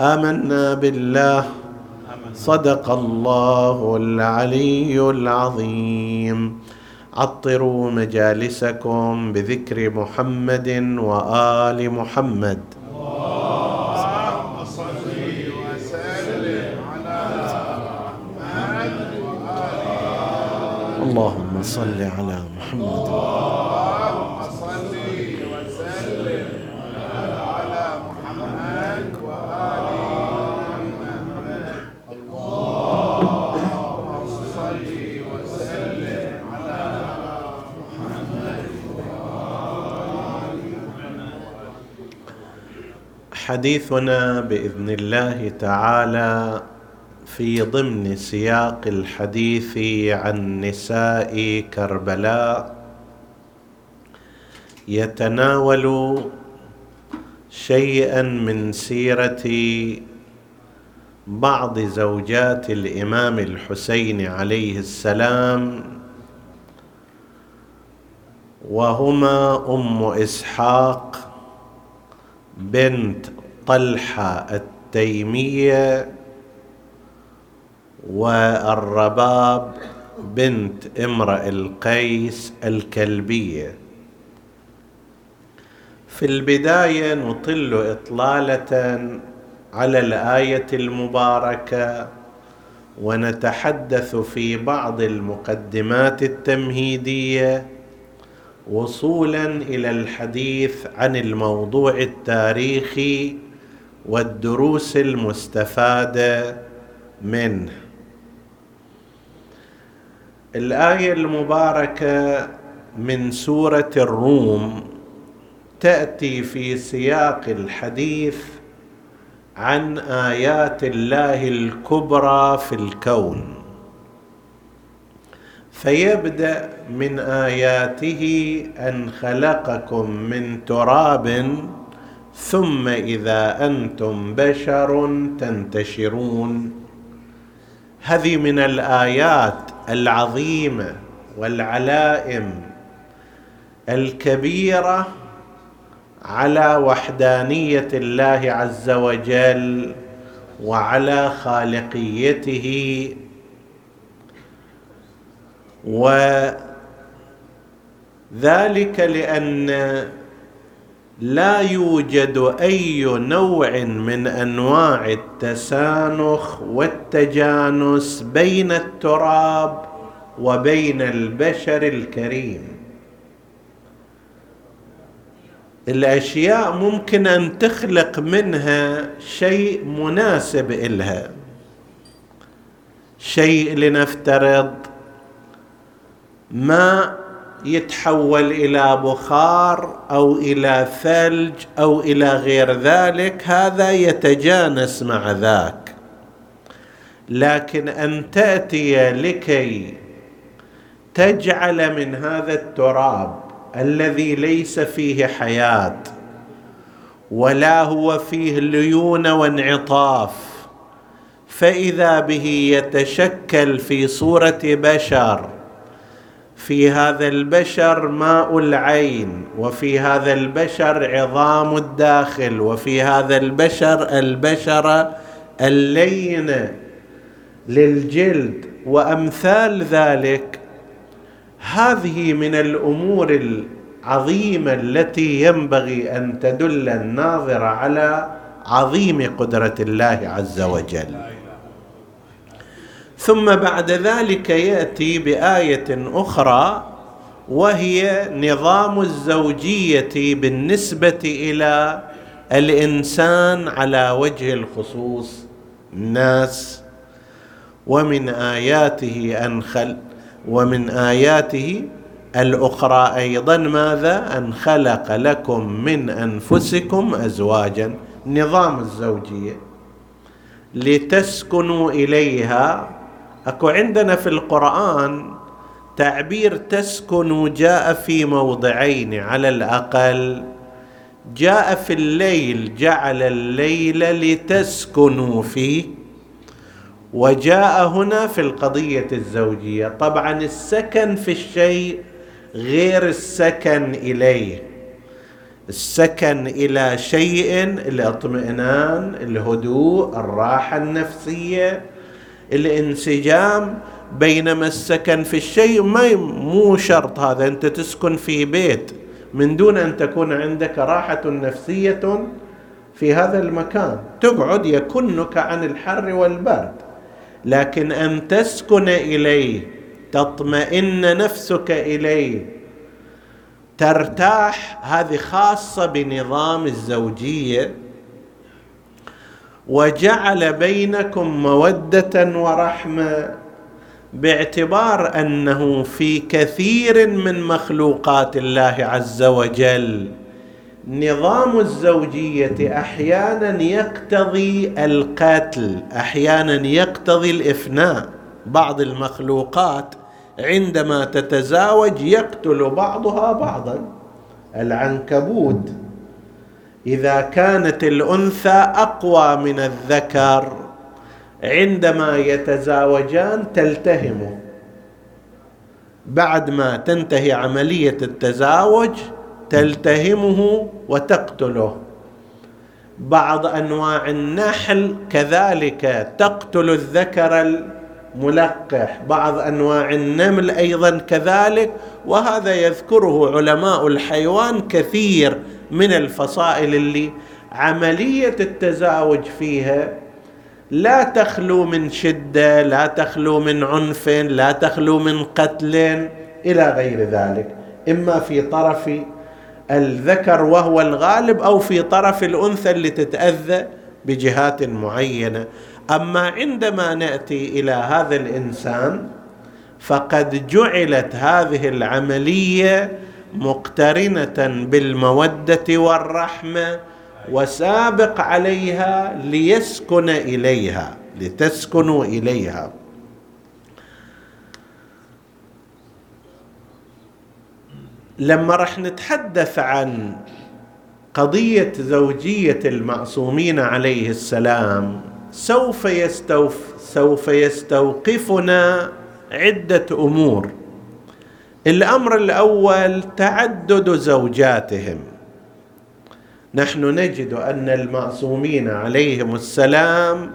آمنا بالله. صدق الله العلي العظيم. عطروا مجالسكم بذكر محمد وآل محمد. اللهم صل على محمد اللهم صل وسلم على محمد وآل محمد اللهم صل وسلم على محمد وآل حديثنا بإذن الله تعالى في ضمن سياق الحديث عن نساء كربلاء يتناول شيئا من سيرة بعض زوجات الإمام الحسين عليه السلام وهما أم إسحاق بنت طلحة التيمية والرباب بنت امرأ القيس الكلبية. في البداية نطل إطلالة على الآية المباركة ونتحدث في بعض المقدمات التمهيدية وصولا إلى الحديث عن الموضوع التاريخي والدروس المستفادة منه. الآية المباركة من سورة الروم تأتي في سياق الحديث عن آيات الله الكبرى في الكون. فيبدأ من آياته أن خلقكم من تراب ثم إذا أنتم بشر تنتشرون. هذه من الآيات العظيمة والعلائم الكبيرة على وحدانية الله عز وجل وعلى خالقيته وذلك لأن لا يوجد أي نوع من أنواع التسانخ والتجانس بين التراب وبين البشر الكريم. الأشياء ممكن أن تخلق منها شيء مناسب إلها. شيء لنفترض ماء يتحول إلى بخار أو إلى ثلج أو إلى غير ذلك هذا يتجانس مع ذاك. لكن أن تأتي لكي تجعل من هذا التراب الذي ليس فيه حياة ولا هو فيه ليون وانعطاف فإذا به يتشكل في صورة بشر في هذا البشر ماء العين وفي هذا البشر عظام الداخل وفي هذا البشر البشره اللينه للجلد. وأمثال ذلك هذه من الأمور العظيمة التي ينبغي أن تدل الناظر على عظيم قدرة الله عز وجل. ثم بعد ذلك يأتي بآية أخرى وهي نظام الزوجية بالنسبة إلى الإنسان على وجه الخصوص الناس. ومن آياته أن خل ومن آياته الأخرى أيضا ماذا؟ أن خلق لكم من أنفسكم ازواجا نظام الزوجية. لتسكنوا إليها أكو عندنا في القرآن تعبير تسكن جاء في موضعين على الأقل. جاء في الليل جعل الليل لتسكنوا فيه. وجاء هنا في القضية الزوجية. طبعا السكن في الشيء غير السكن إليه. السكن إلى شيء الإطمئنان الهدوء الراحة النفسية. الانسجام بينما السكن في الشيء ما مو شرط هذا أنت تسكن في بيت. من دون أن تكون عندك راحة نفسية في هذا المكان. تقعد يكنك عن الحر والبرد. لكن أن تسكن إليه تطمئن نفسك إليه ترتاح هذه خاصة بنظام الزوجية. وجعل بينكم مودة ورحمة باعتبار أنه في كثير من مخلوقات الله عز وجل. نظام الزوجية أحيانا يقتضي القتل أحيانا يقتضي الإفناء. بعض المخلوقات عندما تتزاوج يقتل بعضها بعضا. العنكبوت إذا كانت الأنثى أقوى من الذكر عندما يتزاوجان تلتهمه بعد ما تنتهي عملية التزاوج تلتهمه وتقتله. بعض أنواع النحل كذلك تقتل الذكر الملقح بعض أنواع النمل أيضا كذلك وهذا يذكره علماء الحيوان كثير. من الفصائل اللي عملية التزاوج فيها لا تخلو من شدة لا تخلو من عنف لا تخلو من قتل إلى غير ذلك. إما في طرف الذكر وهو الغالب أو في طرف الأنثى اللي تتأذى بجهات معينة. أما عندما نأتي إلى هذا الإنسان فقد جعلت هذه العملية مقترنة بالمودة والرحمة وسابق عليها ليسكن إليها لتسكنوا إليها. لما راح نتحدث عن قضية زوجية المعصومين عليه السلام سوف يستوف سوف يستوقفنا عدة أمور. الأمر الأول تعدد زوجاتهم. نحن نجد أن المعصومين عليهم السلام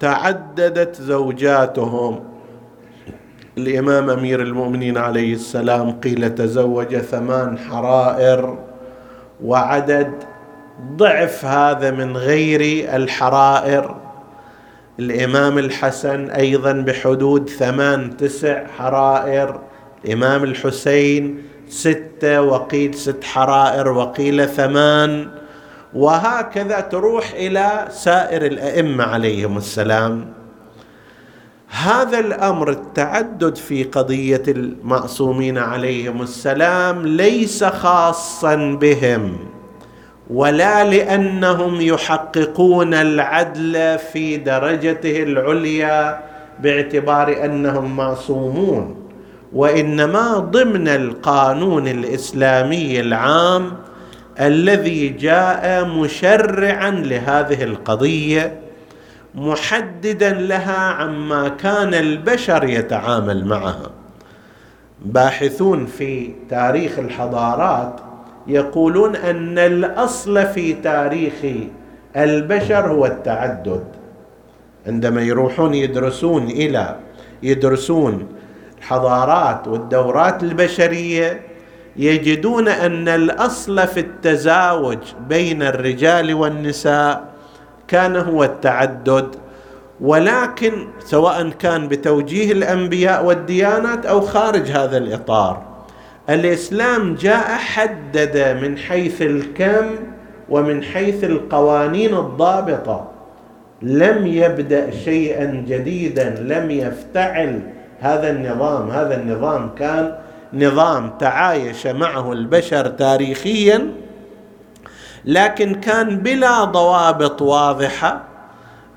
تعددت زوجاتهم. الإمام أمير المؤمنين عليه السلام قيل تزوج ثمان حرائر وعدد ضعف هذا من غير الحرائر. الإمام الحسن أيضا بحدود ثمان تسع حرائر. الامام الحسين ستة وقيل ست حرائر وقيل ثمان. وهكذا تروح إلى سائر الأئمة عليهم السلام. هذا الأمر التعدد في قضية المعصومين عليهم السلام ليس خاصا بهم ولا لأنهم يحققون العدل في درجته العليا باعتبار أنهم معصومون. وإنما ضمن القانون الإسلامي العام الذي جاء مشرعا لهذه القضية محددا لها عما كان البشر يتعامل معها. باحثون في تاريخ الحضارات يقولون أن الأصل في تاريخ البشر هو التعدد. عندما يروحون يدرسون إلى يدرسون الحضارات والدورات البشرية يجدون أن الأصل في التزاوج بين الرجال والنساء كان هو التعدد ولكن سواء كان بتوجيه الأنبياء والديانات أو خارج هذا الإطار الإسلام جاء حدد من حيث الكم ومن حيث القوانين الضابطة لم يبدأ شيئا جديدا لم يفتعل هذا النظام هذا النظام كان نظام تعايش معه البشر تاريخيا لكن كان بلا ضوابط واضحة.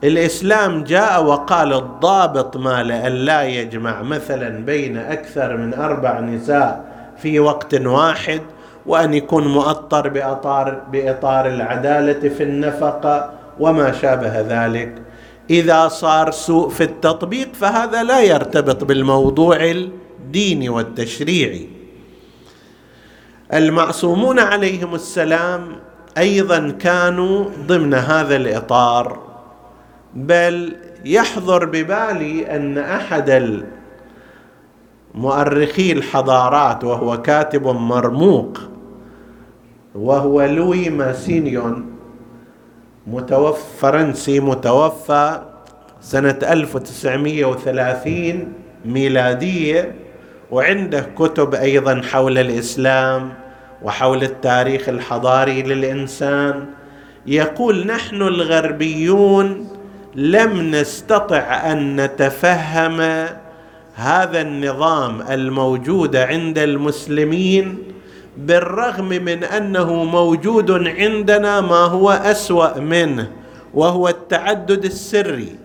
الإسلام جاء وقال الضابط ما لأن لا يجمع مثلا بين أكثر من أربع نساء في وقت واحد وأن يكون مؤطر باطار بإطار العدالة في النفقة وما شابه ذلك. إذا صار سوء في التطبيق فهذا لا يرتبط بالموضوع الديني والتشريعي المعصومون عليهم السلام أيضا كانوا ضمن هذا الإطار بل يحضر ببالي أن أحد مؤرخي الحضارات وهو كاتب مرموق وهو لوي ماسينيون متوفى فرنسي متوفى سنة 1930 ميلادية وعنده كتب أيضا حول الإسلام وحول التاريخ الحضاري للإنسان. يقول نحن الغربيون لم نستطع أن نتفهم هذا النظام الموجود عند المسلمين بالرغم من أنه موجود عندنا ما هو أسوأ منه وهو التعدد السري.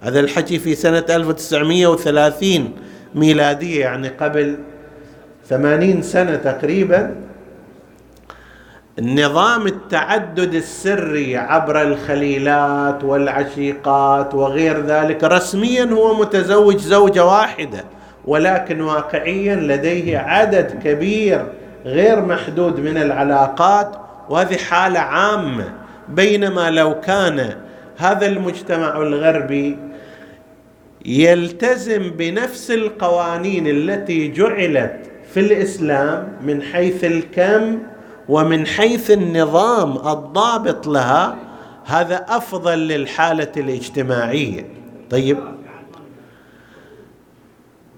هذا الحكي في سنة 1930 ميلادية يعني قبل ثمانين سنة تقريبا. نظام التعدد السري عبر الخليلات والعشيقات وغير ذلك رسميا هو متزوج زوجة واحدة ولكن واقعيا لديه عدد كبير غير محدود من العلاقات وهذه حالة عامة. بينما لو كان هذا المجتمع الغربي يلتزم بنفس القوانين التي جعلت في الإسلام من حيث الكم ومن حيث النظام الضابط لها هذا أفضل للحالة الاجتماعية. طيب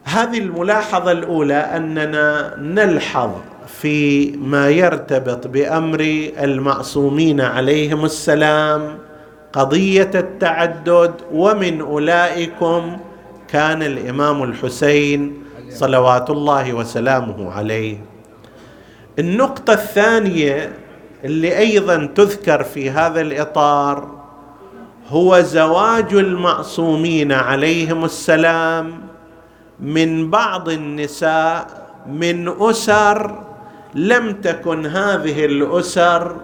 هذه الملاحظة الأولى أننا نلحظ في ما يرتبط بأمر المعصومين عليهم السلام قضية التعدد ومن أولئكم كان الإمام الحسين صلوات الله وسلامه عليه. النقطة الثانية اللي أيضا تذكر في هذا الإطار هو زواج المعصومين عليهم السلام من بعض النساء من أسر لم تكن هذه الأسر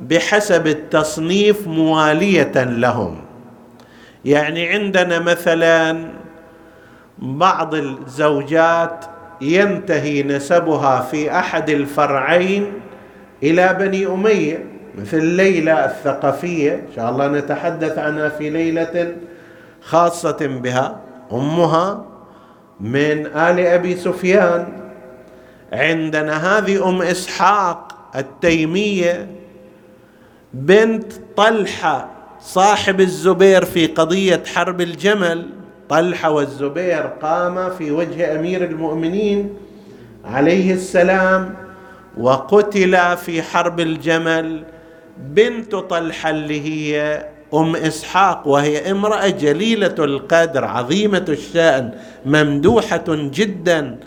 بحسب التصنيف موالية لهم. يعني عندنا مثلا بعض الزوجات ينتهي نسبها في أحد الفرعين إلى بني أمية مثل ليلى الثقفية إن شاء الله نتحدث عنها في ليلة خاصة بها أمها من آل أبي سفيان. عندنا هذه أم إسحاق التيمية بنت طلحة صاحب الزبير في قضية حرب الجمل. طلحة والزبير قام في وجه أمير المؤمنين عليه السلام وقتل في حرب الجمل بنت طلحة اللي هي أم إسحاق وهي امرأة جليلة القدر عظيمة الشأن ممدوحة جدا.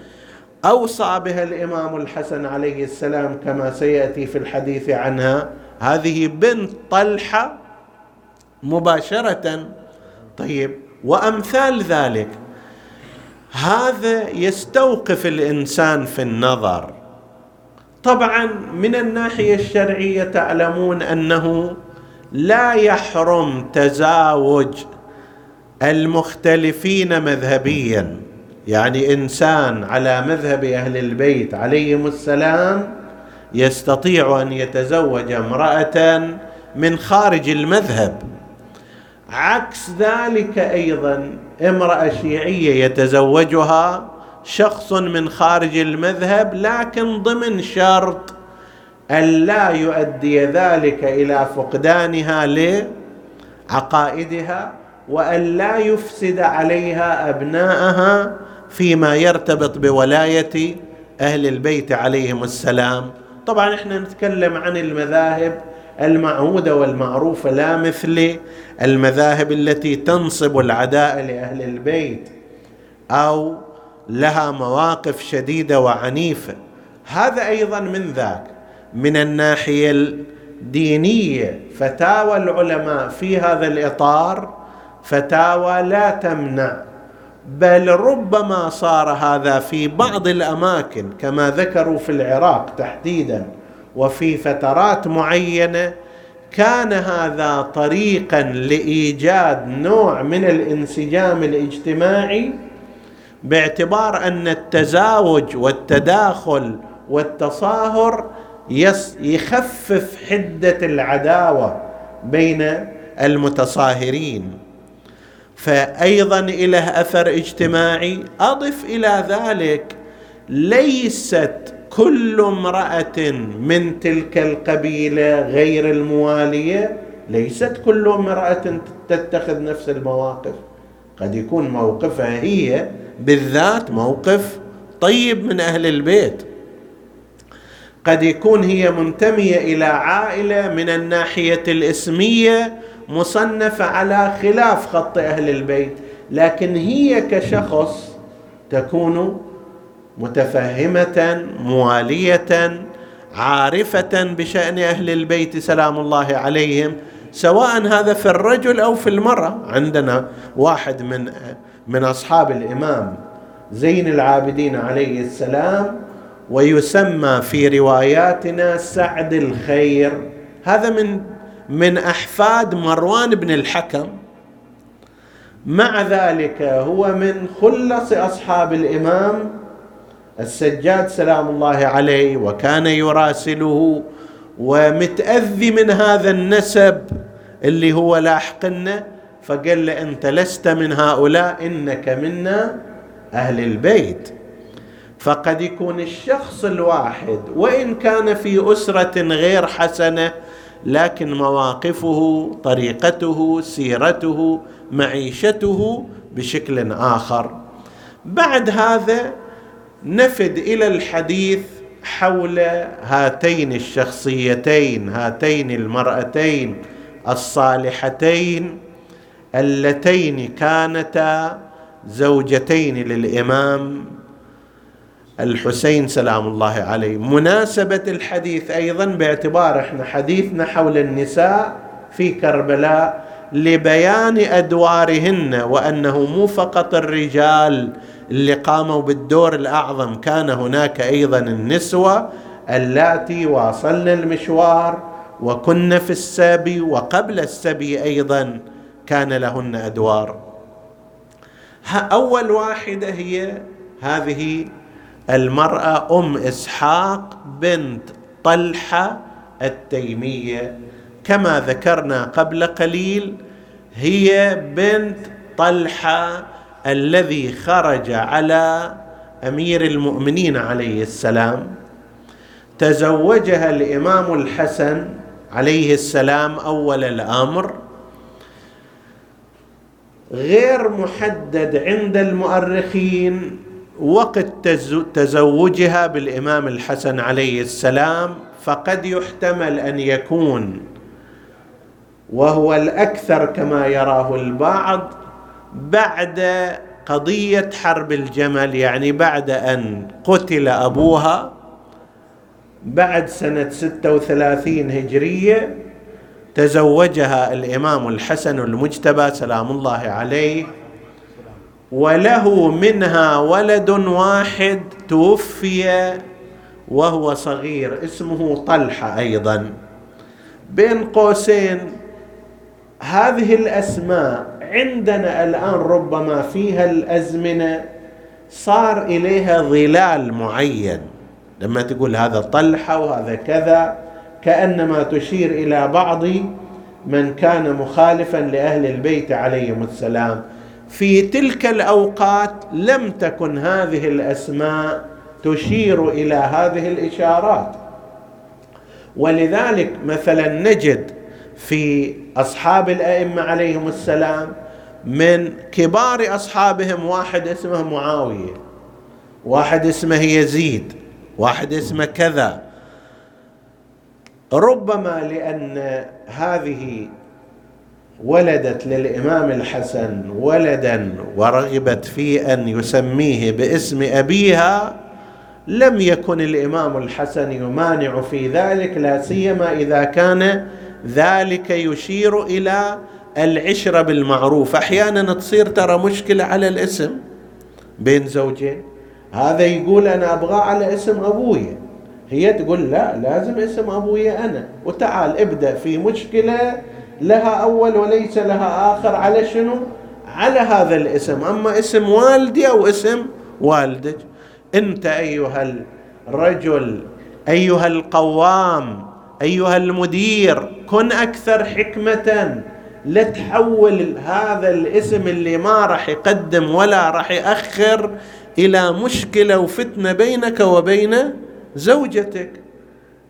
أوصى بها الإمام الحسن عليه السلام كما سيأتي في الحديث عنها. هذه بنت طلحة مباشرة. طيب وأمثال ذلك. هذا يستوقف الإنسان في النظر. طبعا من الناحية الشرعية تعلمون أنه لا يحرم تزاوج المختلفين مذهبيا. يعني إنسان على مذهب أهل البيت عليهم السلام يستطيع أن يتزوج امرأة من خارج المذهب. عكس ذلك أيضا امرأة شيعية يتزوجها شخص من خارج المذهب لكن ضمن شرط أن لا يؤدي ذلك إلى فقدانها لعقائدها وأن لا يفسد عليها أبناءها فيما يرتبط بولاية أهل البيت عليهم السلام. طبعا إحنا نتكلم عن المذاهب المعهودة والمعروفة لا مثل المذاهب التي تنصب العداء لأهل البيت أو لها مواقف شديدة وعنيفة. هذا أيضا من ذاك من الناحية الدينية. فتاوى العلماء في هذا الإطار فتاوى لا تمنع بل ربما صار هذا في بعض الأماكن كما ذكروا في العراق تحديدا وفي فترات معينة كان هذا طريقا لإيجاد نوع من الانسجام الاجتماعي باعتبار أن التزاوج والتداخل والتصاهر يخفف حدة العداوة بين المتصاهرين. فايضا له أثر اجتماعي. أضف إلى ذلك ليست كل امرأة من تلك القبيلة غير الموالية ليست كل امرأة تتخذ نفس المواقف. قد يكون موقفها هي بالذات موقف طيب من أهل البيت. قد يكون هي منتمية إلى عائلة من الناحية الإسمية مصنفة على خلاف خط أهل البيت لكن هي كشخص تكون متفهمة موالية عارفة بشأن أهل البيت سلام الله عليهم سواء هذا في الرجل أو في المرأة. عندنا واحد من من أصحاب الإمام زين العابدين عليه السلام ويسمى في رواياتنا سعد الخير. هذا من من أحفاد مروان بن الحكم. مع ذلك هو من خلص أصحاب الإمام السجاد سلام الله عليه وكان يراسله. ومتأذي من هذا النسب اللي هو لاحقنا فقال له أنت لست من هؤلاء إنك منا أهل البيت. فقد يكون الشخص الواحد وإن كان في أسرة غير حسنة لكن مواقفه طريقته سيرته معيشته بشكل آخر. بعد هذا نفد إلى الحديث حول هاتين الشخصيتين هاتين المرأتين الصالحتين اللتين كانتا زوجتين للإمام الحسين سلام الله عليه. مناسبة الحديث أيضا باعتبار إحنا حديثنا حول النساء في كربلاء لبيان أدوارهن وأنه مو فقط الرجال اللي قاموا بالدور الأعظم كان هناك أيضا النسوة اللاتي واصلن المشوار وكن في السبي وقبل السبي أيضا كان لهن أدوار. أول واحدة هي هذه المرأة أم إسحاق بنت طلحة التيمية. كما ذكرنا قبل قليل هي بنت طلحة الذي خرج على أمير المؤمنين عليه السلام. تزوجها الإمام الحسن عليه السلام أول الأمر. غير محدد عند المؤرخين وقت تزوجها بالإمام الحسن عليه السلام فقد يحتمل أن يكون وهو الأكثر كما يراه البعض بعد قضية حرب الجمل يعني بعد أن قتل أبوها بعد سنة 36 هجرية تزوجها الإمام الحسن المجتبى سلام الله عليه وله منها ولد واحد توفي وهو صغير اسمه طلحة أيضا. بين قوسين هذه الأسماء عندنا الآن ربما فيها الأزمنة صار إليها ظلال معين. لما تقول هذا طلحة وهذا كذا كأنما تشير إلى بعض من كان مخالفا لأهل البيت عليهم السلام. في تلك الأوقات لم تكن هذه الأسماء تشير إلى هذه الإشارات. ولذلك مثلا نجد في أصحاب الأئمة عليهم السلام من كبار أصحابهم واحد اسمه معاوية واحد اسمه يزيد واحد اسمه كذا. ربما لأن هذه ولدت للإمام الحسن ولدا ورغبت في أن يسميه باسم أبيها لم يكن الإمام الحسن يمانع في ذلك لا سيما إذا كان ذلك يشير إلى العشرة بالمعروف. أحيانا تصير ترى مشكلة على الاسم بين زوجين. هذا يقول أنا أبغى على اسم أبوي. هي تقول لا لازم اسم أبوي أنا. وتعال ابدأ في مشكلة لها أول وليس لها آخر. على شنو؟ على هذا الاسم. أما اسم والدي أو اسم والدك أنت أيها الرجل أيها القوام أيها المدير كن أكثر حكمة. لا تحول هذا الاسم اللي ما راح يقدم ولا راح يأخر إلى مشكلة وفتنة بينك وبين زوجتك.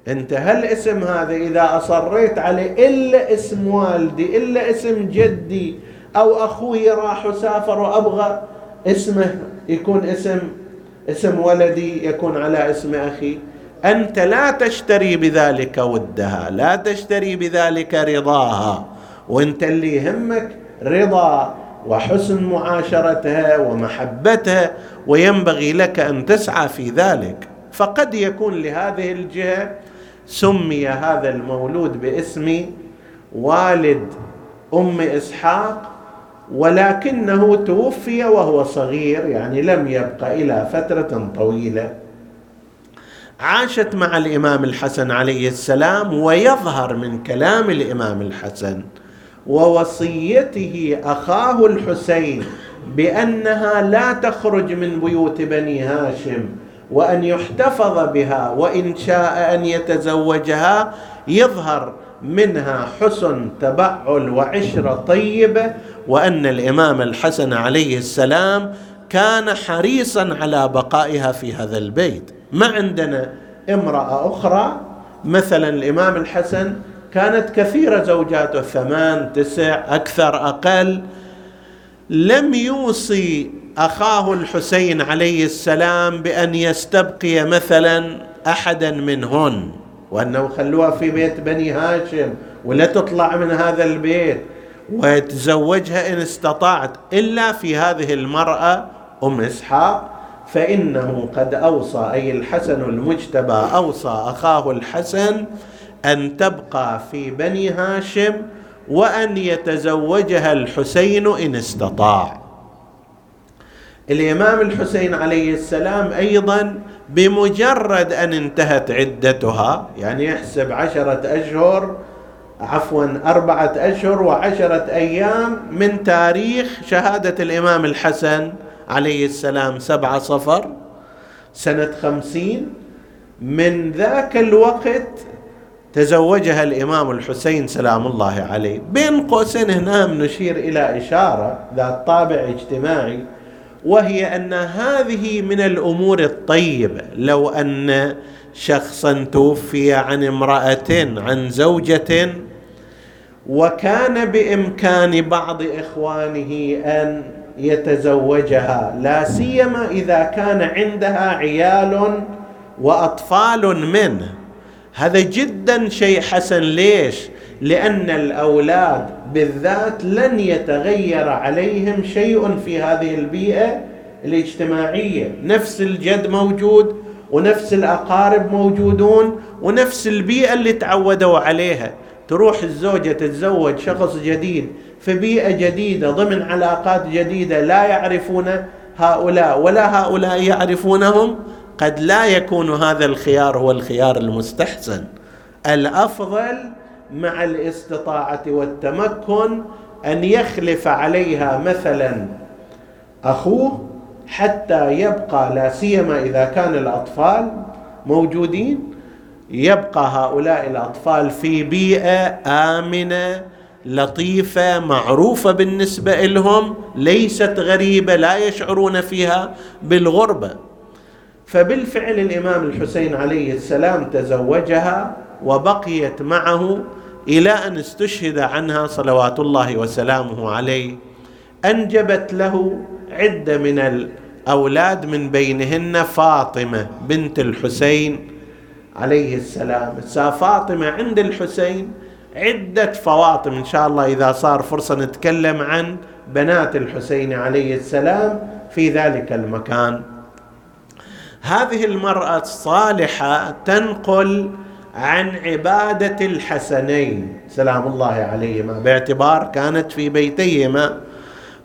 انت هالاسم هذا إذا أصريت عليه الا اسم والدي الا اسم جدي أو أخوي راح وسافر وأبغى اسمه يكون اسم اسم ولدي يكون على اسم أخي. أنت لا تشتري بذلك ودها لا تشتري بذلك رضاها. وانت اللي يهمك رضا وحسن معاشرتها ومحبتها وينبغي لك أن تسعى في ذلك. فقد يكون لهذه الجهة سمي هذا المولود باسم والد أم إسحاق ولكنه توفي وهو صغير يعني لم يبق إلى فترة طويلة. عاشت مع الإمام الحسن عليه السلام ويظهر من كلام الإمام الحسن ووصيته أخاه الحسين بأنها لا تخرج من بيوت بني هاشم. وأن يحتفظ بها وإن شاء أن يتزوجها يظهر منها حسن تبعل وعشره طيبه وأن الإمام الحسن عليه السلام كان حريصا على بقائها في هذا البيت. ما عندنا امرأة أخرى؟ مثلا الإمام الحسن كانت كثيره زوجاته ثمان تسع أكثر أقل لم يوصي أخاه الحسين عليه السلام بأن يستبقي مثلا احدا منهن وأنه خلوها في بيت بني هاشم ولا تطلع من هذا البيت. ويتزوجها إن استطعت إلا في هذه المرأة أم إسحاق فإنه قد أوصى أي الحسن المجتبى أوصى أخاه الحسن أن تبقى في بني هاشم وأن يتزوجها الحسين إن استطاع. الإمام الحسين عليه السلام أيضا بمجرد أن انتهت عدتها يعني يحسب عشرة أشهر عفوا أربعة أشهر وعشرة أيام من تاريخ شهادة الإمام الحسن عليه السلام سبعة صفر سنة خمسين. من ذاك الوقت تزوجها الإمام الحسين سلام الله عليه. بين قوسين هنا نشير إلى إشارة ذات طابع اجتماعي. وهي أن هذه من الأمور الطيبة. لو أن شخصا توفي عن امرأة عن زوجة وكان بإمكان بعض إخوانه أن يتزوجها لا سيما إذا كان عندها عيال وأطفال منه. هذا جدا شيء حسن. ليش؟ لأن الأولاد بالذات لن يتغير عليهم شيء في هذه البيئة الاجتماعية. نفس الجد موجود ونفس الأقارب موجودون ونفس البيئة اللي تعودوا عليها. تروح الزوجة تتزوج شخص جديد في بيئة جديدة ضمن علاقات جديدة لا يعرفون هؤلاء ولا هؤلاء يعرفونهم قد لا يكون هذا الخيار هو الخيار المستحسن. الأفضل مع الاستطاعة والتمكن أن يخلف عليها مثلا أخوه حتى يبقى لا سيما إذا كان الأطفال موجودين يبقى هؤلاء الأطفال في بيئة آمنة لطيفة معروفة بالنسبة لهم ليست غريبة لا يشعرون فيها بالغربة. فبالفعل الإمام الحسين عليه السلام تزوجها وبقيت معه إلى أن استشهد عنها صلوات الله وسلامه عليه أنجبت له عدة من الأولاد من بينهن فاطمة بنت الحسين عليه السلام. فاطمة عند الحسين عدة فواطم إن شاء الله إذا صار فرصة نتكلم عن بنات الحسين عليه السلام في ذلك المكان. هذه المرأة الصالحة تنقل عن عبادة الحسنين. سلام الله عليهما. باعتبار كانت في بيتيهما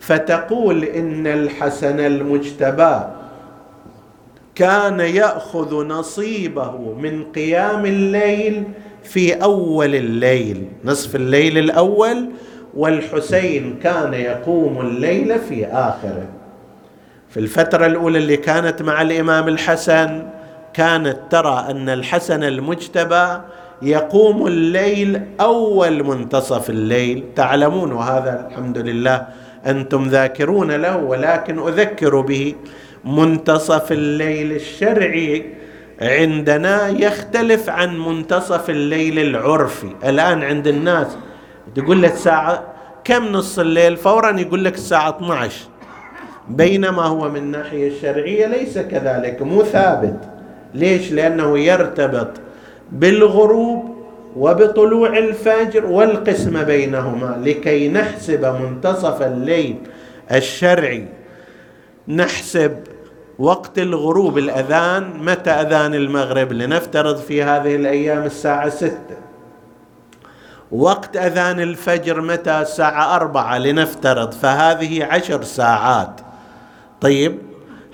فتقول إن الحسن المجتبى كان يأخذ نصيبه من قيام الليل في أول الليل. نصف الليل الأول والحسين كان يقوم الليل في آخره. في الفترة الأولى اللي كانت مع الإمام الحسن كانت ترى أن الحسن المجتبى يقوم الليل أول منتصف الليل. تعلمون وهذا الحمد لله أنتم ذاكرون له ولكن أذكر به. منتصف الليل الشرعي عندنا يختلف عن منتصف الليل العرفي. الآن عند الناس تقول لك الساعة كم نص الليل؟ فورا يقول لك الساعة 12 بينما هو من الناحية الشرعية ليس كذلك مو ثابت. ليش؟ لأنه يرتبط بالغروب وبطلوع الفجر والقسم بينهما لكي نحسب منتصف الليل الشرعي. نحسب وقت الغروب الأذان متى أذان المغرب؟ لنفترض في هذه الأيام الساعة ستة. وقت أذان الفجر متى؟ الساعة أربعة لنفترض فهذه عشر ساعات. طيب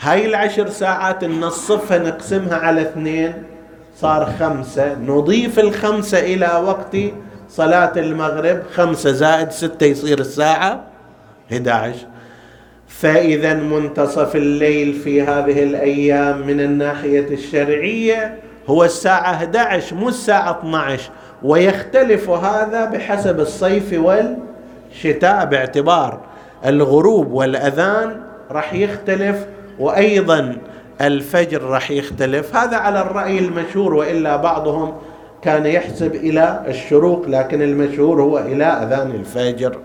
هاي العشر ساعات نصفها نقسمها على اثنين صار خمسة. نضيف الخمسة إلى وقت صلاة المغرب خمسة زائد ستة يصير الساعة 11 فإذا منتصف الليل في هذه الأيام من الناحية الشرعية هو الساعة 11 مو الساعة 12 ويختلف هذا بحسب الصيف والشتاء باعتبار الغروب والأذان راح يختلف وأيضا الفجر راح يختلف. هذا على الرأي المشهور وإلا بعضهم كان يحسب إلى الشروق لكن المشهور هو إلى أذان الفجر.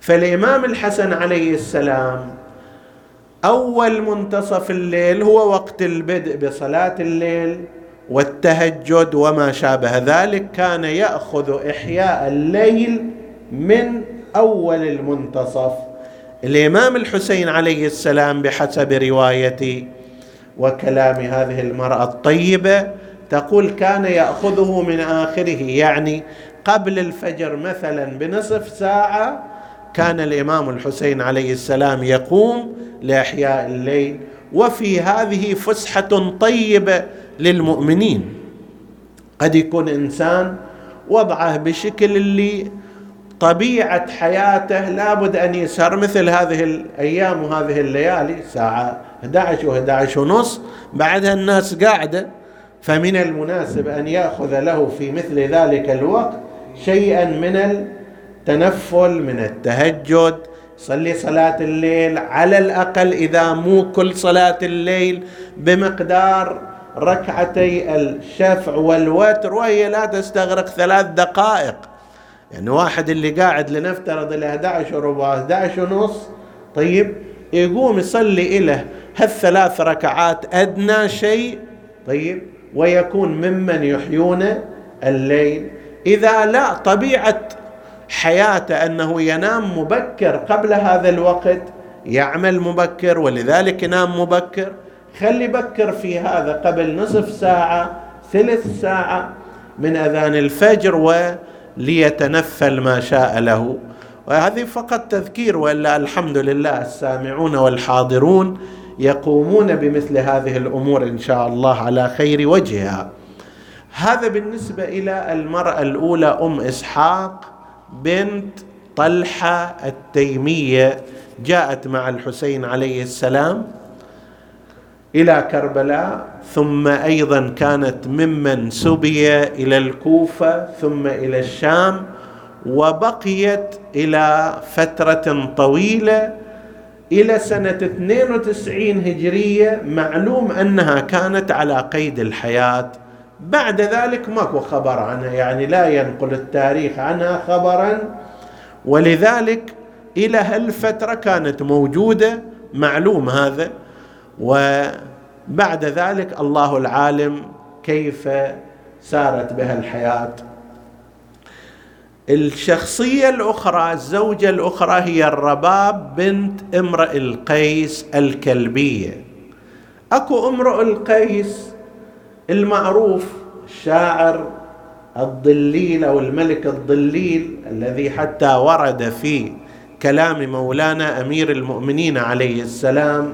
فالإمام الحسن عليه السلام أول منتصف الليل هو وقت البدء بصلاة الليل والتهجد وما شابه ذلك كان يأخذ إحياء الليل من أول المنتصف. الإمام الحسين عليه السلام بحسب روايتي وكلام هذه المرأة الطيبة تقول كان يأخذه من آخره يعني قبل الفجر مثلا بنصف ساعة كان الإمام الحسين عليه السلام يقوم لإحياء الليل وفي هذه فسحة طيبة للمؤمنين. قد يكون إنسان وضعه بشكل اللي طبيعة حياته لابد أن يسهر مثل هذه الأيام وهذه الليالي ساعه 11 و11 ونص. بعدها الناس قاعدة فمن المناسب أن يأخذ له في مثل ذلك الوقت شيئا من التنفل من التهجد صلي صلاة الليل على الأقل إذا مو كل صلاة الليل بمقدار ركعتي الشفع والوتر وهي لا تستغرق ثلاث دقائق. يعني واحد اللي قاعد لنفترض إلى 11 وربع 11 ونص طيب يقوم يصلي إله هالثلاث ركعات أدنى شيء طيب ويكون ممن يحيون الليل. إذا لا طبيعة حياته أنه ينام مبكر قبل هذا الوقت يعمل مبكر ولذلك ينام مبكر. خلي بكر في هذا قبل نصف ساعة ثلث ساعة من أذان الفجر وليتنفل ما شاء له. وهذه فقط تذكير وإلا الحمد لله السامعون والحاضرون يقومون بمثل هذه الأمور إن شاء الله على خير وجهها. هذا بالنسبة إلى المرأة الأولى أم إسحاق بنت طلحة التيمية جاءت مع الحسين عليه السلام إلى كربلاء. ثم أيضا كانت ممن سبي إلى الكوفة ثم إلى الشام وبقيت إلى فترة طويلة إلى سنة 92 هجرية معلوم أنها كانت على قيد الحياة. بعد ذلك ماكو خبر عنها يعني لا ينقل التاريخ عنها خبرا. ولذلك إلى هالفترة كانت موجودة معلوم هذا. وبعد ذلك الله العالم كيف سارت بها الحياة. الشخصية الأخرى الزوجة الأخرى هي الرباب بنت امرئ القيس الكلبية. أكو امرؤ القيس المعروف الشاعر الضليل أو الملك الضليل الذي حتى ورد في كلام مولانا أمير المؤمنين عليه السلام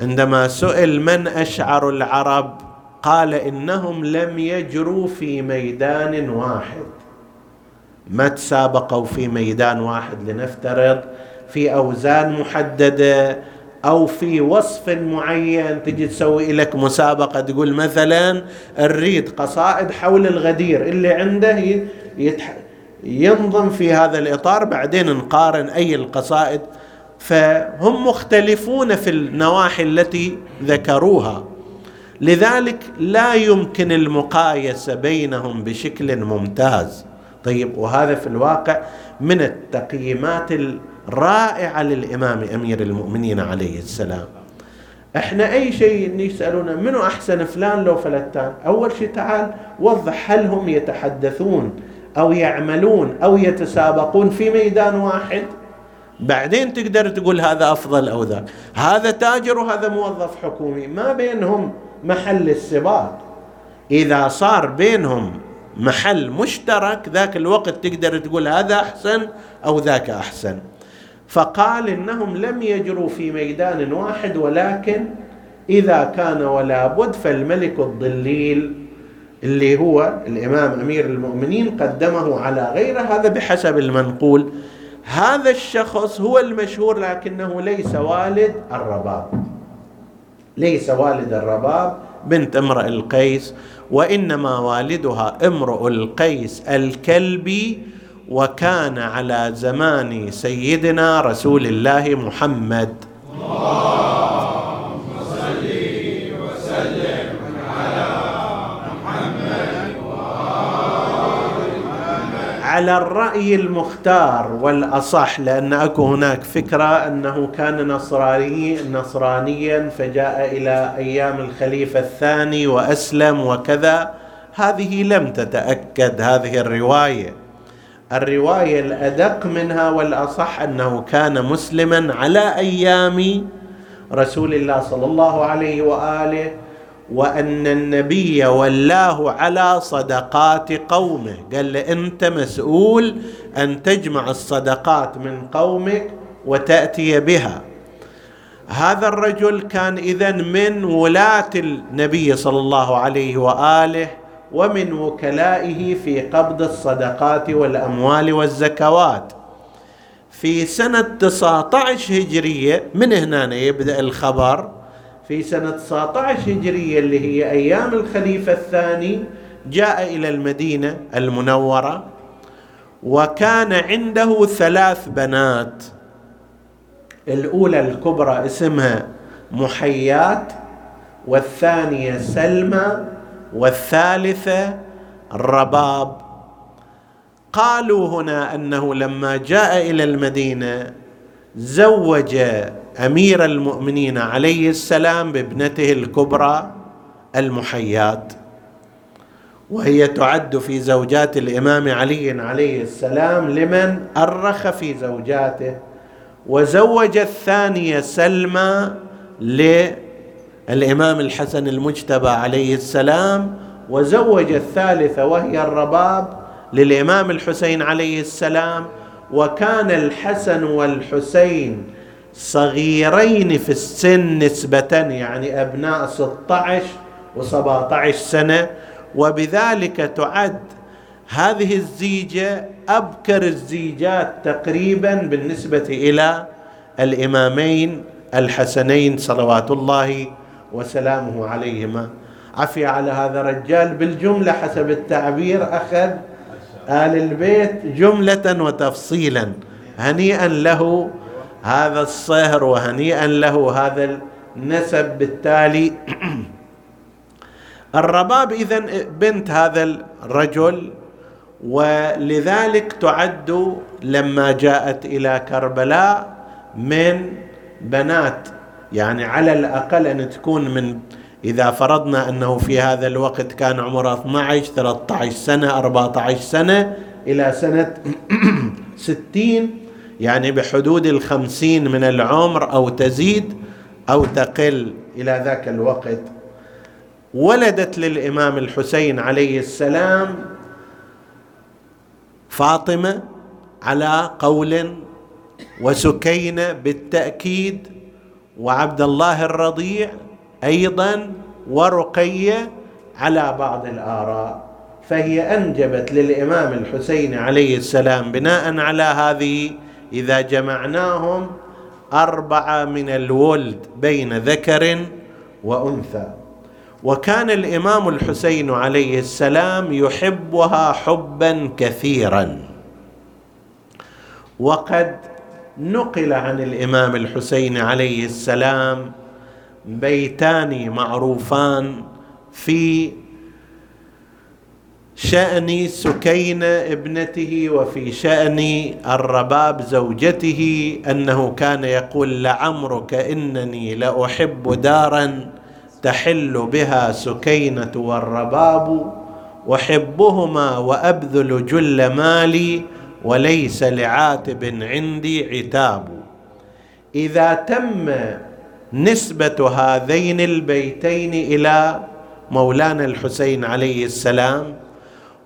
عندما سئل من أشعر العرب قال إنهم لم يجروا في ميدان واحد. ما تسابقوا في ميدان واحد لنفترض؟ في أوزان محددة أو في وصف معين تجي تسوي لك مسابقة تقول مثلا نريد قصائد حول الغدير اللي عنده يتح... ينظم في هذا الإطار بعدين نقارن أي القصائد فهم مختلفون في النواحي التي ذكروها. لذلك لا يمكن المقايسة بينهم بشكل ممتاز. طيب وهذا في الواقع من التقييمات الرائعة للإمام أمير المؤمنين عليه السلام. إحنا أي شيء يسألونا منو أحسن فلان لو فلتان؟ أول شيء تعال وضح هل هم يتحدثون أو يعملون أو يتسابقون في ميدان واحد؟ بعدين تقدر تقول هذا أفضل أو ذاك. هذا تاجر وهذا موظف حكومي. ما بينهم محل السباق إذا صار بينهم محل مشترك ذاك الوقت تقدر تقول هذا أحسن أو ذاك أحسن. فقال إنهم لم يجروا في ميدان واحد ولكن إذا كان ولا بد فالملك الضليل اللي هو الإمام أمير المؤمنين قدمه على غيره هذا بحسب المنقول. هذا الشخص هو المشهور لكنه ليس والد الرباب. ليس والد الرباب بنت امرئ القيس وإنما والدها امرؤ القيس الكلبي وكان على زمان سيدنا رسول الله محمد. اللهم صل وسلم على محمد على الرأي المختار والأصح لأن أكو هناك فكرة أنه كان نصراني نصرانيا فجاء إلى أيام الخليفة الثاني وأسلم وكذا. هذه لم تتأكد هذه الرواية. الرواية الأدق منها والأصح أنه كان مسلما على أيام رسول الله صلى الله عليه وآله وأن النبي ولاه على صدقات قومه. قال له أنت مسؤول أن تجمع الصدقات من قومك وتأتي بها. هذا الرجل كان اذا من ولاة النبي صلى الله عليه وآله ومن وكلائه في قبض الصدقات والأموال والزكوات. في سنة 19 هجرية من هنا يبدأ الخبر؟ في سنة 19 هجرية اللي هي أيام الخليفة الثاني جاء إلى المدينة المنورة وكان عنده ثلاث بنات. الأولى الكبرى اسمها محيات والثانية سلمى والثالثة الرباب قالوا هنا أنه لما جاء إلى المدينة زوج أمير المؤمنين عليه السلام بابنته الكبرى المحيات وهي تعد في زوجات الإمام علي عليه السلام لمن أرخ في زوجاته وزوج الثانية سلمى للإمام الحسن المجتبى عليه السلام وزوج الثالثه وهي الرباب للإمام الحسين عليه السلام وكان الحسن والحسين صغيرين في السن نسبة يعني أبناء 16 و17 سنة. وبذلك تعد هذه الزيجة أبكر الزيجات تقريبا بالنسبة إلى الإمامين الحسنين صلوات الله وسلامه عليهما. عفي على هذا الرجال بالجملة حسب التعبير أخذ آل البيت جملة وتفصيلا. هنيئا له هذا الصهر وهنيئا له هذا النسب بالتالي. الرباب اذا بنت هذا الرجل ولذلك تعد لما جاءت إلى كربلاء من بنات. يعني على الأقل أن تكون من إذا فرضنا أنه في هذا الوقت كان عمره 12 13 سنة 14 سنة إلى سنة 60 يعني بحدود الخمسين من العمر أو تزيد أو تقل إلى ذاك الوقت. ولدت للإمام الحسين عليه السلام فاطمة على قول وسكينة بالتأكيد وعبد الله الرضيع أيضا ورقية على بعض الآراء فهي أنجبت للإمام الحسين عليه السلام بناء على هذه إذا جمعناهم أربعة من الولد بين ذكر وأنثى. وكان الإمام الحسين عليه السلام يحبها حبا كثيرا. وقد نقل عن الإمام الحسين عليه السلام بيتان معروفان في شأن سكينة ابنته وفي شأن الرباب زوجته أنه كان يقول لعمرك إنني لأحب دارا تحل بها سكينة والرباب أحبهما وأبذل جل مالي وليس لعاتب عندي عتاب. إذا تم نسبة هذين البيتين إلى مولانا الحسين عليه السلام.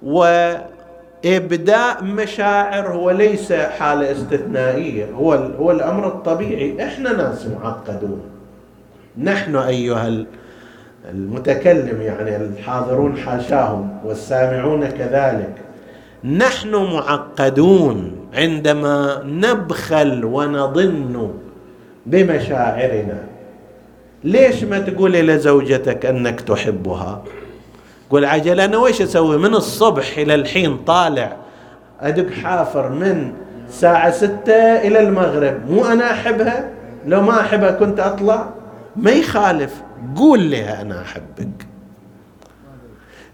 وإبداء مشاعر هو ليس حالة استثنائية هو هو الأمر الطبيعي. إحنا ناس معقدون. نحن أيها المتكلم يعني الحاضرون حاشاهم والسامعون كذلك. نحن معقدون عندما نبخل ونظن بمشاعرنا. ليش ما تقول لزوجتك أنك تحبها؟ قول عجل أنا ويش أسوي؟ من الصبح إلى الحين طالع أدق حافر من ساعة ستة إلى المغرب. مو أنا أحبها؟ لو ما أحبها كنت أطلع؟ ما يخالف. قول لها أنا أحبك.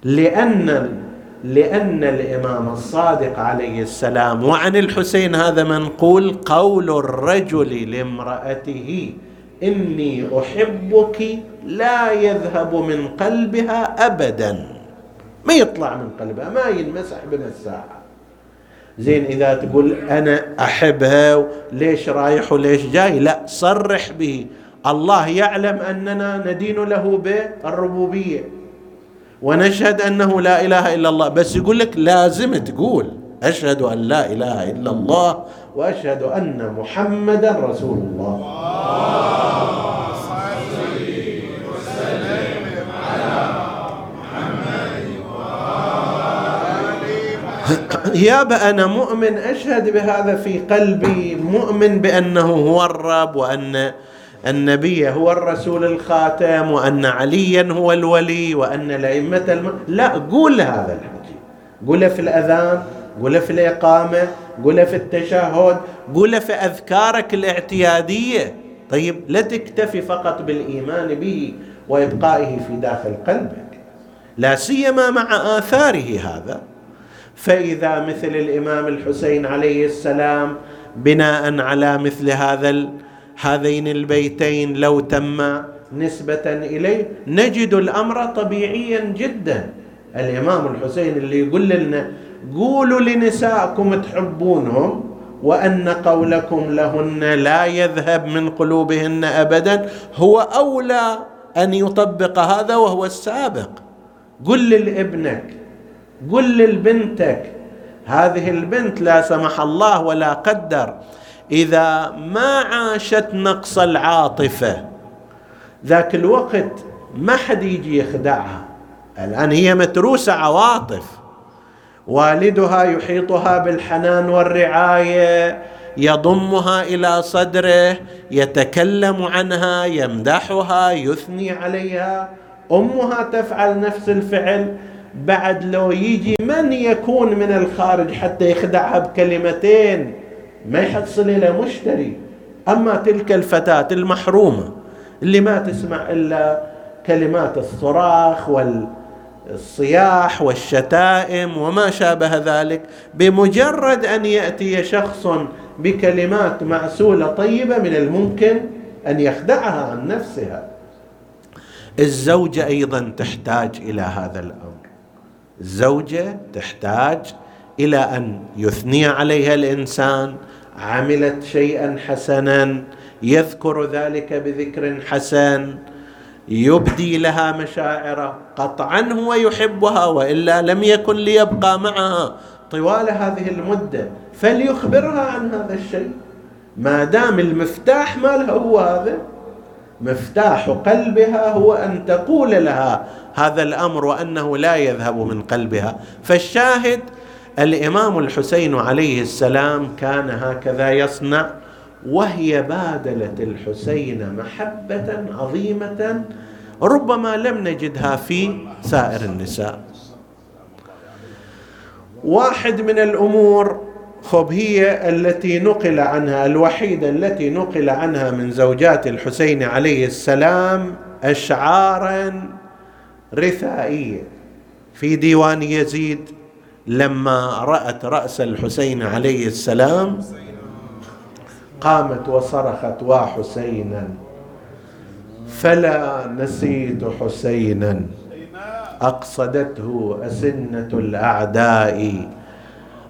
لأن لأن الإمام الصادق عليه السلام وعن الحسين هذا منقول قول الرجل لامرأته إني أحبك لا يذهب من قلبها ابدا. ما يطلع من قلبها ما ينمسح بمساحه زين إذا تقول أنا أحبها ليش رايح وليش جاي؟ لا صرح به. الله يعلم أننا ندين له بالربوبية. ونشهد أنه لا إله إلا الله. بس يقول لك لازم تقول. أشهد أن لا إله إلا الله وأشهد أن محمدا رسول الله. يابا أنا مؤمن أشهد بهذا في قلبي مؤمن بأنه هو الرب وأن النبي هو الرسول الخاتم وأن عليا هو الولي وأن الأئمة الم... لا قول هذا الحكي. قوله في الأذان قوله في الإقامة قوله في التشهد. قوله في أذكارك الاعتيادية. طيب لا تكتفي فقط بالإيمان به وإبقائه في داخل قلبك. لا سيما مع آثاره هذا. فإذا مثل الإمام الحسين عليه السلام بناء على مثل هذا هذين البيتين لو تم نسبة إليه نجد الأمر طبيعيا جدا. الإمام الحسين اللي يقول لنا قولوا لنسائكم تحبونهم وأن قولكم لهن لا يذهب من قلوبهن ابدا. هو أولى أن يطبق هذا وهو السابق. قل لابنك قل لبنتك هذه البنت لا سمح الله ولا قدر. إذا ما عاشت نقص العاطفة ذاك الوقت ما حد يجي يخدعها. الآن هي متروسة عواطف. والدها يحيطها بالحنان والرعاية يضمها إلى صدره يتكلم عنها يمدحها يثني عليها. أمها تفعل نفس الفعل بعد لو يجي من يكون من الخارج حتى يخدعها بكلمتين. ما يحصل إلى مشتري. أما تلك الفتاة المحرومة اللي ما تسمع إلا كلمات الصراخ والصياح والشتائم وما شابه ذلك بمجرد أن يأتي شخص بكلمات معسولة طيبة من الممكن أن يخدعها عن نفسها. الزوجة أيضا تحتاج إلى هذا الأمر. الزوجة تحتاج إلى أن يثني عليها الإنسان عملت شيئا حسنا يذكر ذلك بذكر حسن يبدي لها مشاعره قطعا هو يحبها وإلا لم يكن ليبقى معها. طوال هذه المدة فليخبرها عن هذا الشيء. ما دام المفتاح مالها هو هذا مفتاح قلبها هو أن تقول لها هذا الأمر وأنه لا يذهب من قلبها. فالشاهد الإمام الحسين عليه السلام كان هكذا يصنع وهي بادلت الحسين محبة عظيمة ربما لم نجدها في سائر النساء. واحد من الأمور خب هي التي نقل عنها الوحيدة التي نقل عنها من زوجات الحسين عليه السلام اشعارا رثائية. في ديوان يزيد لما رأت رأس الحسين عليه السلام قامت وصرخت وحسينا. فلا نسيت حسينا. أقصدته أسنة الأعداء.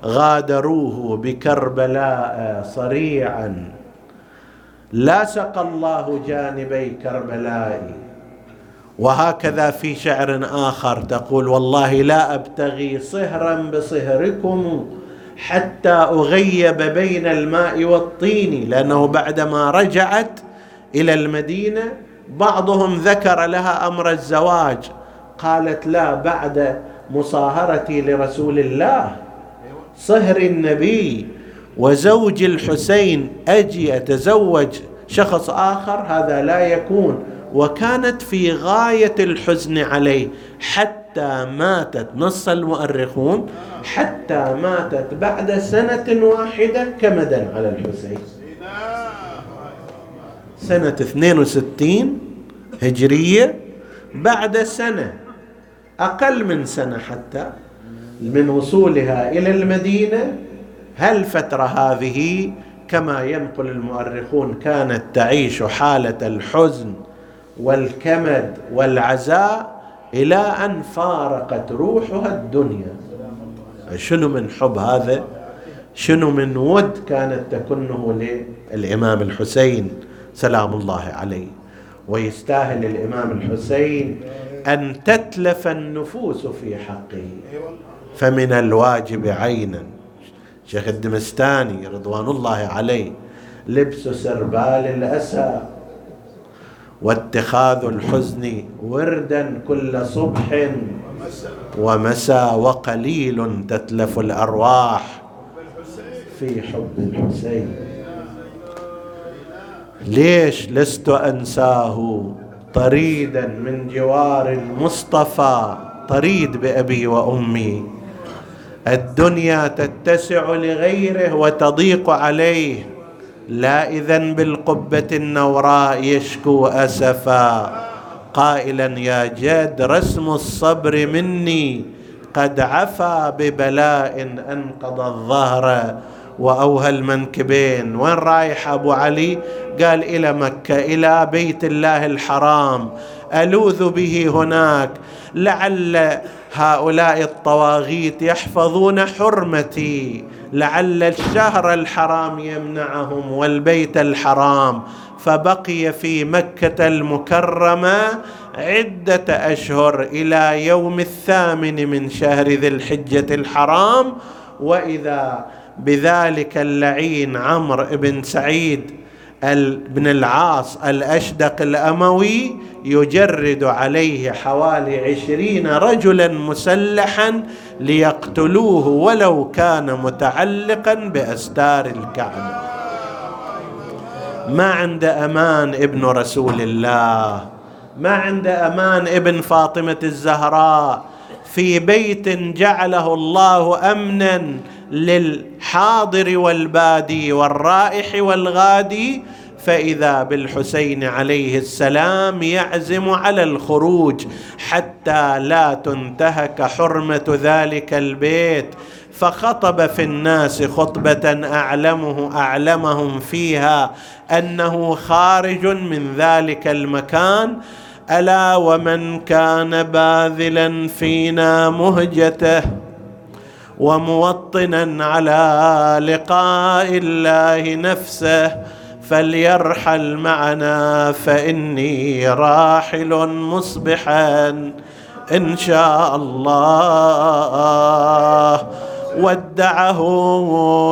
غادروه بكربلاء صريعا. لا سقى الله جانبي كربلاء. وهكذا في شعر آخر تقول والله لا أبتغي صهرا بصهركم حتى أغيب بين الماء والطين لأنه بعدما رجعت إلى المدينة بعضهم ذكر لها أمر الزواج. قالت لا بعد مصاهرتي لرسول الله صهر النبي وزوج الحسين أجي أتزوج شخص آخر هذا لا يكون. وكانت في غاية الحزن عليه حتى ماتت نص المؤرخون حتى ماتت بعد سنة واحدة كمدا على الحسين. سنة 62 هجرية بعد سنة أقل من سنة حتى من وصولها إلى المدينة. هالفتره هذه كما ينقل المؤرخون كانت تعيش حالة الحزن والكمد والعزاء؟ إلى أن فارقت روحها الدنيا. شنو من حب هذا؟ شنو من ود كانت تكنه للإمام الحسين سلام الله عليه؟ ويستاهل الإمام الحسين أن تتلف النفوس في حقه. فمن الواجب عينا. شيخ الدمستاني رضوان الله عليه لبس سربال الأسى. واتخاذ الحزن وردا كل صبح. ومساء وقليل تتلف الأرواح في حب الحسين. ليش لست أنساه طريدا من جوار المصطفى؟ طريد بأبي وأمي. الدنيا تتسع لغيره وتضيق عليه. لا اذا بالقبة النوراء يشكو أسفا. قائلا يا جد رسم الصبر مني. قد عفا ببلاء أنقض الظهر. وأوهى المنكبين وين رايح أبو علي؟ قال إلى مكة إلى بيت الله الحرام. ألوذ به هناك. لعل هؤلاء الطواغيت يحفظون حرمتي لعل الشهر الحرام يمنعهم والبيت الحرام. فبقي في مكة المكرمة عدة أشهر إلى يوم الثامن من شهر ذي الحجة الحرام. وإذا بذلك اللعين عمرو بن سعيد بن العاص الأشدق الأموي يجرد عليه حوالي عشرين رجلا مسلحا ليقتلوه ولو كان متعلقا بأستار الكعبة. ما عند أمان ابن رسول الله. ما عند أمان ابن فاطمة الزهراء. في بيت جعله الله امنا للحاضر والبادي والرائح والغادي فإذا بالحسين عليه السلام يعزم على الخروج حتى لا تنتهك حرمة ذلك البيت فخطب في الناس خطبة اعلمه أعلمهم فيها أنه خارج من ذلك المكان. ألا ومن كان باذلا فينا مهجته وموطنا على لقاء الله نفسه فليرحل معنا فإني راحل مصبحا إن شاء الله. ودعه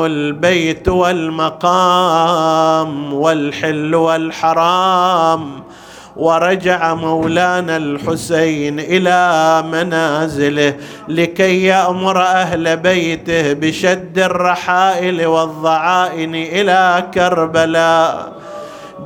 البيت والمقام والحل والحرام ورجع مولانا الحسين إلى منازله لكي يأمر أهل بيته بشد الرحائل والضعائن إلى كربلاء.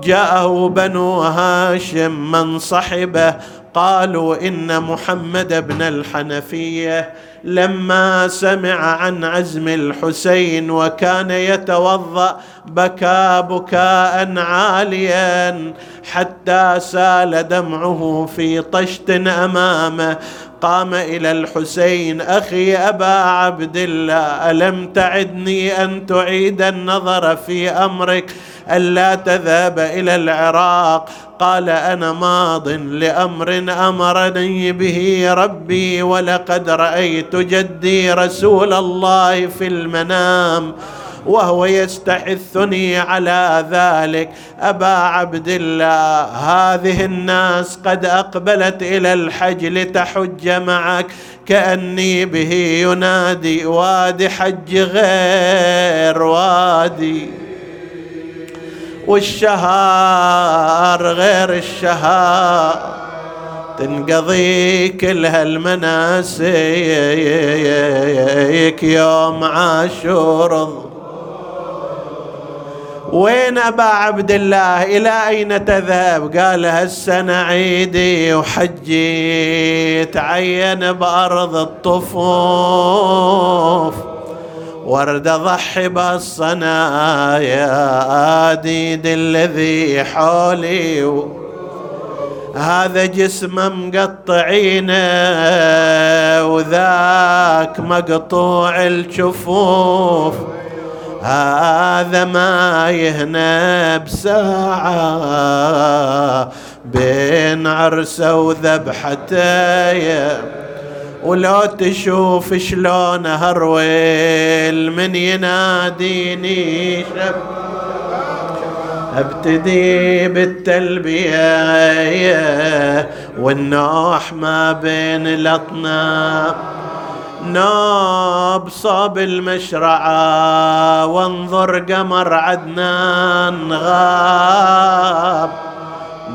جاءه بنو هاشم من صحبه قالوا إن محمد بن الحنفية لما سمع عن عزم الحسين وكان يتوضأ بكى بكاء عاليا حتى سال دمعه في طشت أمامه. قام إلى الحسين أخي أبا عبد الله ألم تعدني أن تعيد النظر في أمرك ألا تذهب إلى العراق؟ قال أنا ماض لأمر أمرني به ربي ولقد رأيت جدي رسول الله في المنام. وهو يستحثني على ذلك. أبا عبد الله هذه الناس قد أقبلت إلى الحج لتحج معك. كأني به ينادي وادي حج غير وادي. والشهر غير الشهر تنقضي كل هالمناسك يوم عاشور. وين أبا عبد الله؟ إلى أين تذهب؟ قال هالسنه عيدي وحجي تعين بأرض الطفوف ورد ضحي بالصنايا آديد الذي حولي. هذا جسمه مقطعينه وذاك مقطوع الجفوف. هذا ما يهنى بساعة بين عرسه وذبحته ولو تشوف شلون هرويل من يناديني شب ابتدي بالتلبية والنوح ما بين الأطناب. نوب صوب المشرعة وانظر قمر عدنان غاب.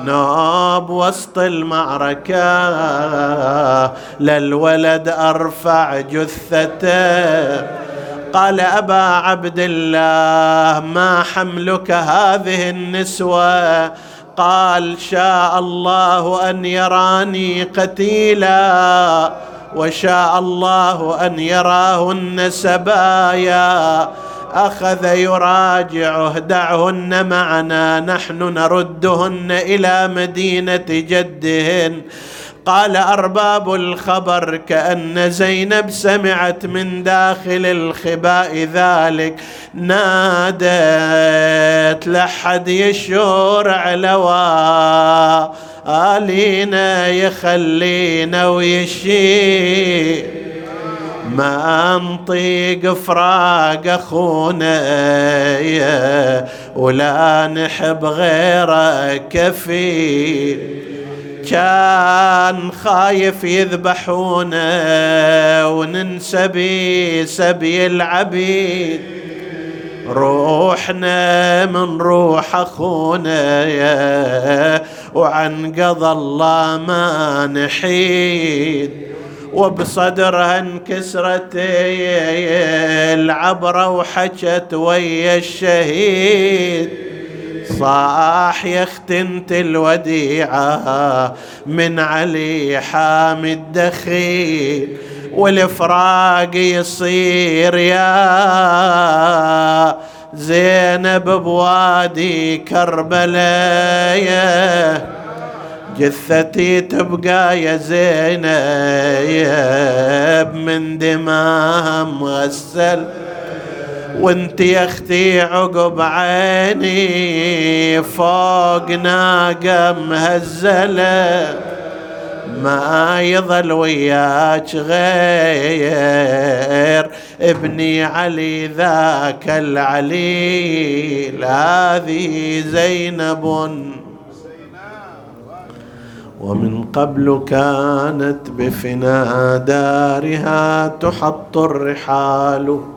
نوب وسط المعركة للولد أرفع جثته. قال أبا عبد الله ما حملك هذه النسوة؟ قال شاء الله أن يراني قتيلا. وشاء الله أن يراهن سبايا. أخذ يراجعه دعهن معنا نحن نردهن إلى مدينة جدهن. قال أرباب الخبر كأن زينب سمعت من داخل الخباء ذلك. نادت لحد يشور علوا آلينا يخلينا ويشي. ما نطيق فراق أخونا ولا نحب غيره كفي كان خايف يذبحونا وننسى بسبي العبيد. روحنا من روح أخونا يا وعن قضى الله ما نحيد وبصدرها انكسرت العبرة وحكت ويا الشهيد. صاح يا اختنت الوديعة من علي حامد دخيل والفراق يصير يا زينب بوادي كربلاء جثتي تبقى يا زينب من دماها مغسل وانت يا أختي عقب عيني فوق ناقة مهزلة. ما يظل وياك غير. ابني علي ذاك العليل هذه زينب. ومن قبل كانت بفنا دارها تحط الرحال.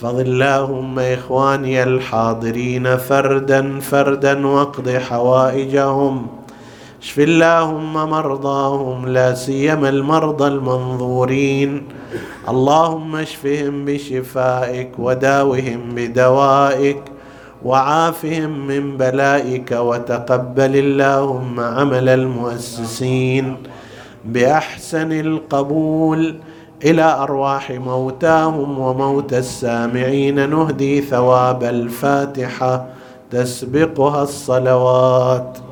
احفظ اللهم إخواني الحاضرين فردا فردا واقض حوائجهم. اشف اللهم مرضاهم لا سيما المرضى المنظورين. اللهم اشفهم بشفائك وداوهم بدوائك وعافهم من بلائك وتقبل اللهم عمل المؤسسين بأحسن القبول. إلى أرواح موتاهم وموتى السامعين. نهدي ثواب الفاتحة تسبقها الصلوات.